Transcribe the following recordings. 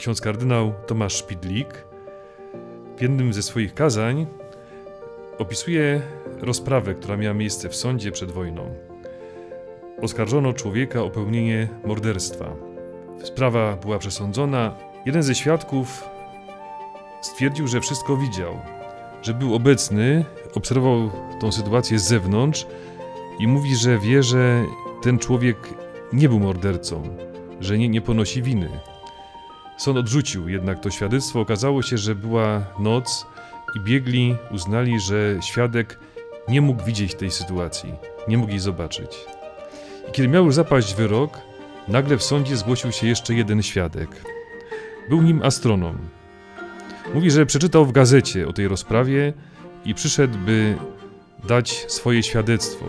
ksiądz kardynał Tomasz Szpidlik w jednym ze swoich kazań opisuje rozprawę, która miała miejsce w sądzie przed wojną. Oskarżono człowieka o pełnienie morderstwa. Sprawa była przesądzona. Jeden ze świadków stwierdził, że wszystko widział, że był obecny, obserwował tą sytuację z zewnątrz i mówi, że wie, że ten człowiek nie był mordercą, że nie, nie ponosi winy. Sąd odrzucił jednak to świadectwo. Okazało się, że była noc i biegli uznali, że świadek nie mógł widzieć tej sytuacji, nie mógł jej zobaczyć. I kiedy miał już zapaść wyrok, nagle w sądzie zgłosił się jeszcze jeden świadek. Był nim astronom. Mówi, że przeczytał w gazecie o tej rozprawie i przyszedł, by dać swoje świadectwo.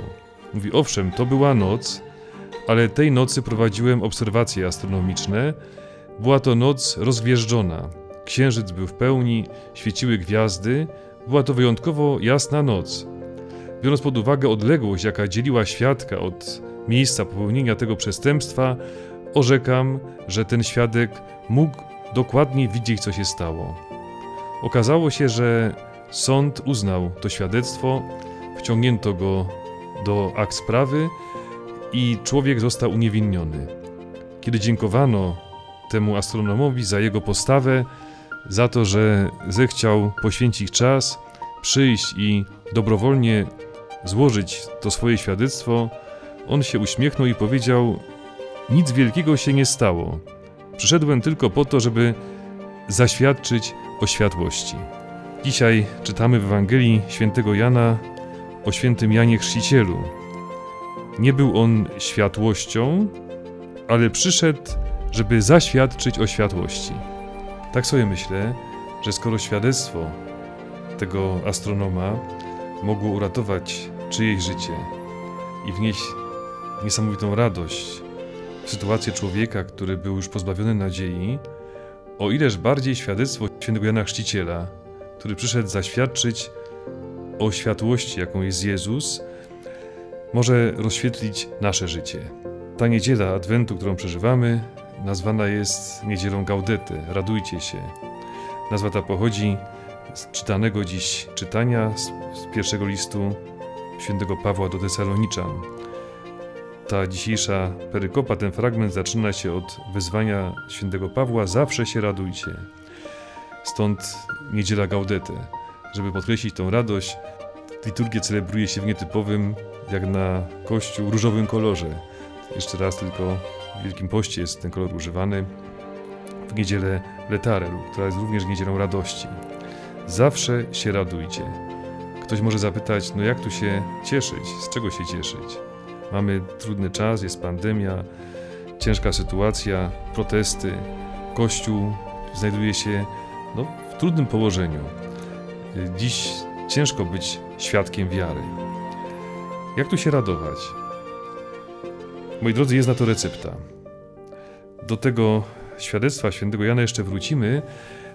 Mówi, owszem, to była noc, ale tej nocy prowadziłem obserwacje astronomiczne. Była to noc rozgwieżdżona. Księżyc był w pełni, świeciły gwiazdy. Była to wyjątkowo jasna noc. Biorąc pod uwagę odległość, jaka dzieliła świadka od miejsca popełnienia tego przestępstwa, orzekam, że ten świadek mógł dokładnie widzieć, co się stało. Okazało się, że sąd uznał to świadectwo, wciągnięto go do akt sprawy i człowiek został uniewinniony. Kiedy dziękowano temu astronomowi za jego postawę, za to, że zechciał poświęcić czas, przyjść i dobrowolnie złożyć to swoje świadectwo, on się uśmiechnął i powiedział: Nic wielkiego się nie stało. Przyszedłem tylko po to, żeby zaświadczyć o światłości. Dzisiaj czytamy w Ewangelii świętego Jana o świętym Janie Chrzcicielu. Nie był on światłością, ale przyszedł, żeby zaświadczyć o światłości. Tak sobie myślę, że skoro świadectwo tego astronoma mogło uratować czyjeś życie i wnieść niesamowitą radość w sytuację człowieka, który był już pozbawiony nadziei, o ileż bardziej świadectwo świętego Jana Chrzciciela, który przyszedł zaświadczyć o światłości, jaką jest Jezus, może rozświetlić nasze życie. Ta niedziela Adwentu, którą przeżywamy, nazwana jest niedzielą Gaudety, radujcie się. Nazwa ta pochodzi z czytanego dziś czytania z, z pierwszego listu świętego Pawła do Tesaloniczan. Ta dzisiejsza perykopa, ten fragment zaczyna się od wezwania świętego Pawła: Zawsze się radujcie. Stąd niedziela Gaudete, żeby podkreślić tą radość. Liturgię celebruje się w nietypowym, jak na kościół, różowym kolorze. Jeszcze raz tylko w Wielkim Poście jest ten kolor używany. W niedzielę Letarę, która jest również niedzielą radości. Zawsze się radujcie. Ktoś może zapytać, no jak tu się cieszyć? Z czego się cieszyć? Mamy trudny czas, jest pandemia, ciężka sytuacja, protesty. Kościół znajduje się no, w trudnym położeniu. Dziś ciężko być świadkiem wiary. Jak tu się radować? Moi drodzy, jest na to recepta. Do tego świadectwa świętego Jana jeszcze wrócimy.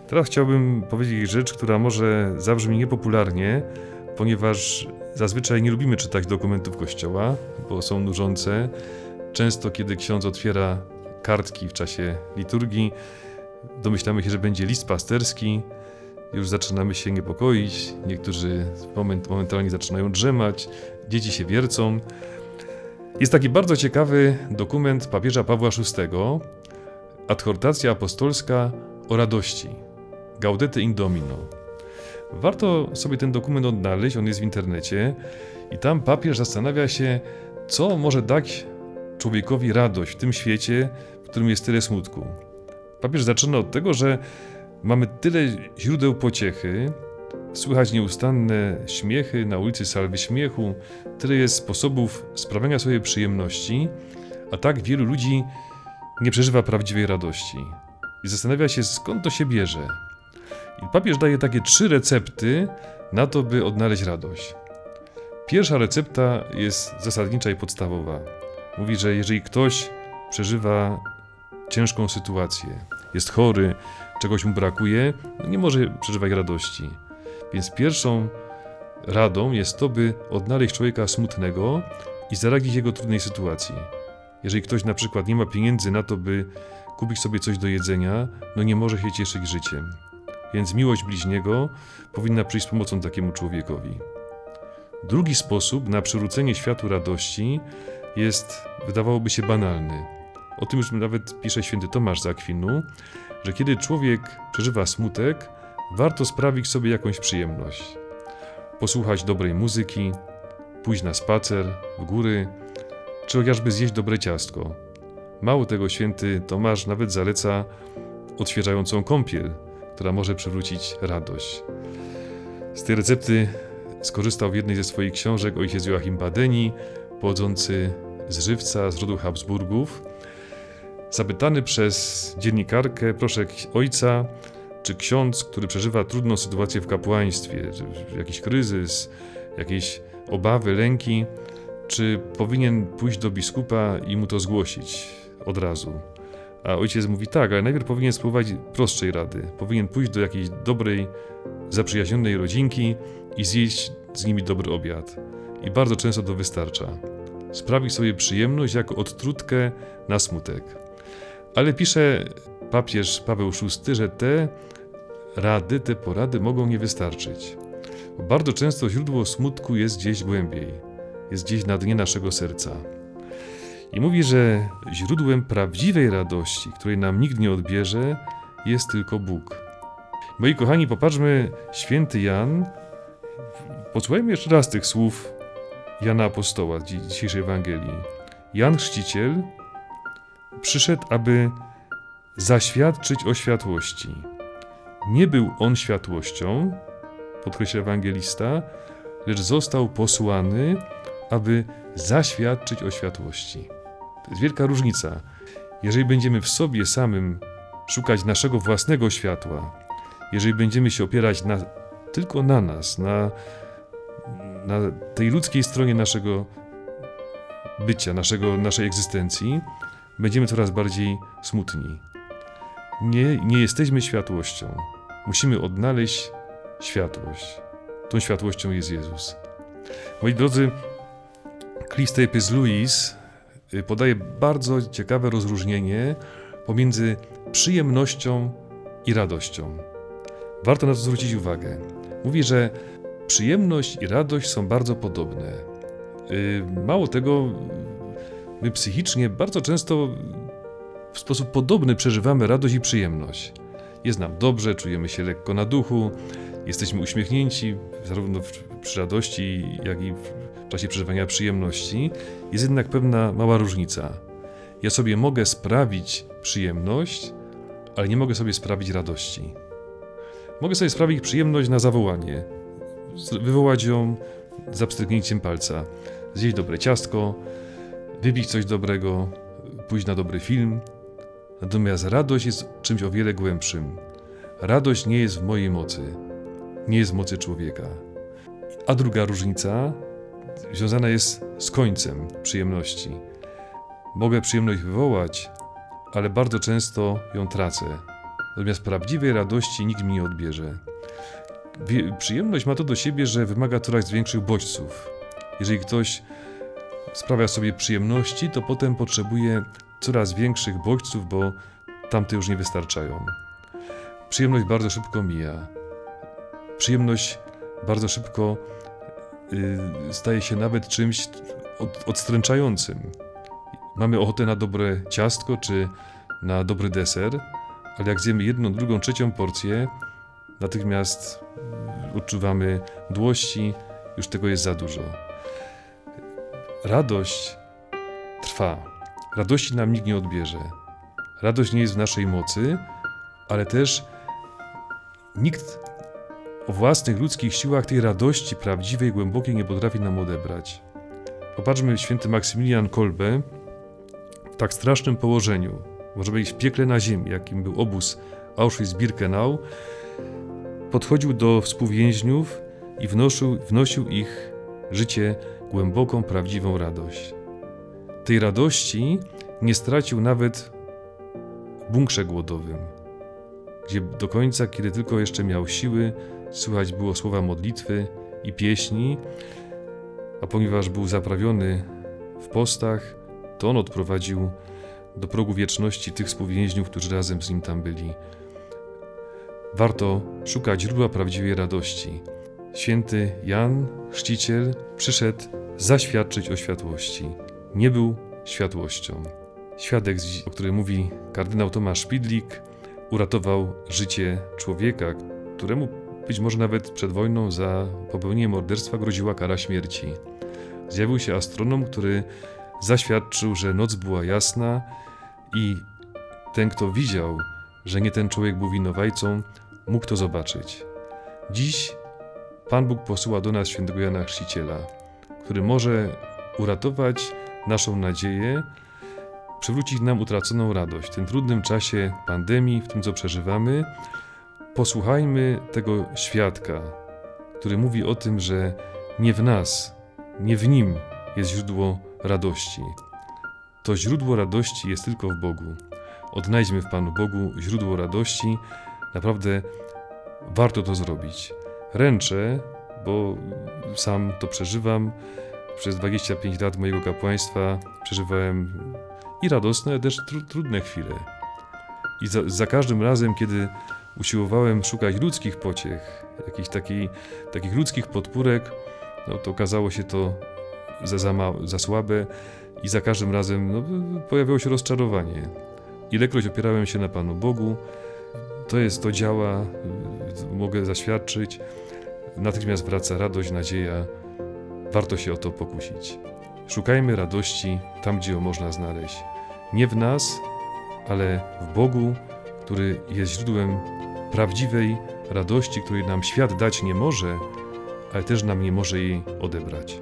Teraz chciałbym powiedzieć rzecz, która może zabrzmi niepopularnie, ponieważ zazwyczaj nie lubimy czytać dokumentów Kościoła, bo są nużące. Często, kiedy ksiądz otwiera kartki w czasie liturgii, domyślamy się, że będzie list pasterski, już zaczynamy się niepokoić, niektórzy moment, momentalnie zaczynają drzemać, dzieci się wiercą. Jest taki bardzo ciekawy dokument papieża Pawła VI, adhortacja apostolska o radości, Gaudete in Domino. Warto sobie ten dokument odnaleźć, on jest w internecie i tam papież zastanawia się, co może dać człowiekowi radość w tym świecie, w którym jest tyle smutku. Papież zaczyna od tego, że mamy tyle źródeł pociechy, słychać nieustanne śmiechy na ulicy Salwy Śmiechu, tyle jest sposobów sprawiania sobie przyjemności, a tak wielu ludzi nie przeżywa prawdziwej radości. I zastanawia się, skąd to się bierze. I papież daje takie trzy recepty na to, by odnaleźć radość. Pierwsza recepta jest zasadnicza i podstawowa. Mówi, że jeżeli ktoś przeżywa ciężką sytuację, jest chory, czegoś mu brakuje, no nie może przeżywać radości. Więc pierwszą radą jest to, by odnaleźć człowieka smutnego i zaradzić jego trudnej sytuacji. Jeżeli ktoś na przykład nie ma pieniędzy na to, by kupić sobie coś do jedzenia, no nie może się cieszyć życiem. Więc miłość bliźniego powinna przyjść z pomocą takiemu człowiekowi. Drugi sposób na przywrócenie światu radości jest, wydawałoby się, banalny. O tym już nawet pisze święty Tomasz z Akwinu, że kiedy człowiek przeżywa smutek, warto sprawić sobie jakąś przyjemność. Posłuchać dobrej muzyki, pójść na spacer, w góry, czy chociażby zjeść dobre ciastko. Mało tego, święty Tomasz nawet zaleca odświeżającą kąpiel, która może przywrócić radość. Z tej recepty skorzystał w jednej ze swoich książek ojciec Joachim Badeni, pochodzący z Żywca, z rodu Habsburgów. Zapytany przez dziennikarkę, proszę ojca, czy ksiądz, który przeżywa trudną sytuację w kapłaństwie, jakiś kryzys, jakieś obawy, lęki, czy powinien pójść do biskupa i mu to zgłosić od razu. A ojciec mówi tak, ale najpierw powinien spróbować prostszej rady. Powinien pójść do jakiejś dobrej, zaprzyjaźnionej rodzinki i zjeść z nimi dobry obiad. I bardzo często to wystarcza. Sprawić sobie przyjemność jako odtrutkę na smutek. Ale pisze papież Paweł VI, że te rady, te porady mogą nie wystarczyć. Bo bardzo często źródło smutku jest gdzieś głębiej, jest gdzieś na dnie naszego serca. I mówi, że źródłem prawdziwej radości, której nam nikt nie odbierze, jest tylko Bóg. Moi kochani, popatrzmy, święty Jan, posłuchajmy jeszcze raz tych słów Jana Apostoła, dzisiejszej Ewangelii. Jan Chrzciciel przyszedł, aby zaświadczyć o światłości. Nie był on światłością, podkreśla ewangelista, lecz został posłany, aby zaświadczyć o światłości. To jest wielka różnica. Jeżeli będziemy w sobie samym szukać naszego własnego światła, jeżeli będziemy się opierać na, tylko na nas, na, na tej ludzkiej stronie naszego bycia, naszego, naszej egzystencji, będziemy coraz bardziej smutni. Nie, nie jesteśmy światłością. Musimy odnaleźć światłość. Tą światłością jest Jezus. Moi drodzy, Clistepys Louis y, podaje bardzo ciekawe rozróżnienie pomiędzy przyjemnością i radością. Warto na to zwrócić uwagę. Mówi, że przyjemność i radość są bardzo podobne. Y, mało tego, my psychicznie bardzo często w sposób podobny przeżywamy radość i przyjemność. Jest nam dobrze, czujemy się lekko na duchu, jesteśmy uśmiechnięci, zarówno przy radości, jak i w czasie przeżywania przyjemności. Jest jednak pewna mała różnica. Ja sobie mogę sprawić przyjemność, ale nie mogę sobie sprawić radości. Mogę sobie sprawić przyjemność na zawołanie, wywołać ją za pstryknięciem palca, zjeść dobre ciastko, wypić coś dobrego, pójść na dobry film, Natomiast radość jest czymś o wiele głębszym. Radość nie jest w mojej mocy, nie jest w mocy człowieka. A druga różnica związana jest z końcem przyjemności. Mogę przyjemność wywołać, ale bardzo często ją tracę. Natomiast prawdziwej radości nikt mi nie odbierze. Przyjemność ma to do siebie, że wymaga coraz większych bodźców. Jeżeli ktoś sprawia sobie przyjemności, to potem potrzebuje coraz większych bodźców, bo tamte już nie wystarczają. Przyjemność bardzo szybko mija. Przyjemność bardzo szybko y, staje się nawet czymś od, odstręczającym. Mamy ochotę na dobre ciastko czy na dobry deser, ale jak zjemy jedną, drugą, trzecią porcję, natychmiast odczuwamy dłości, już tego jest za dużo. Radość trwa. Radości nam nikt nie odbierze. Radość nie jest w naszej mocy, ale też nikt o własnych ludzkich siłach tej radości prawdziwej, głębokiej nie potrafi nam odebrać. Popatrzmy, święty Maksymilian Kolbe w tak strasznym położeniu, może być w piekle na ziemi, jakim był obóz Auschwitz-Birkenau, podchodził do współwięźniów i wnosił, wnosił ich życie głęboką, prawdziwą radość. Tej radości nie stracił nawet w bunkrze głodowym, gdzie do końca, kiedy tylko jeszcze miał siły, słychać było słowa modlitwy i pieśni, a ponieważ był zaprawiony w postach, to on odprowadził do progu wieczności tych współwięźniów, którzy razem z nim tam byli. Warto szukać źródła prawdziwej radości. Święty Jan, chrzciciel, przyszedł zaświadczyć o światłości. Nie był światłością. Świadek, o którym mówi kardynał Tomasz Szpidlik, uratował życie człowieka, któremu być może nawet przed wojną za popełnienie morderstwa groziła kara śmierci. Zjawił się astronom, który zaświadczył, że noc była jasna i ten, kto widział, że nie ten człowiek był winowajcą, mógł to zobaczyć. Dziś Pan Bóg posyła do nas świętego Jana Chrzciciela, który może uratować naszą nadzieję, przywrócić nam utraconą radość. W tym trudnym czasie pandemii, w tym co przeżywamy, posłuchajmy tego świadka, który mówi o tym, że nie w nas, nie w nim jest źródło radości. To źródło radości jest tylko w Bogu. Odnajdźmy w Panu Bogu źródło radości. Naprawdę warto to zrobić. Ręczę, bo sam to przeżywam. Przez 25 lat mojego kapłaństwa przeżywałem i radosne, ale też tru trudne chwile. I za, za, każdym razem, kiedy usiłowałem szukać ludzkich pociech, jakichś taki, takich ludzkich podpórek, no to okazało się to za, za, za słabe i za każdym razem no, pojawiało się rozczarowanie. Ilekroć opierałem się na Panu Bogu, to jest, to działa, mogę zaświadczyć, natychmiast wraca radość, nadzieja, warto się o to pokusić. Szukajmy radości tam, gdzie ją można znaleźć. Nie w nas, ale w Bogu, który jest źródłem prawdziwej radości, której nam świat dać nie może, ale też nam nie może jej odebrać.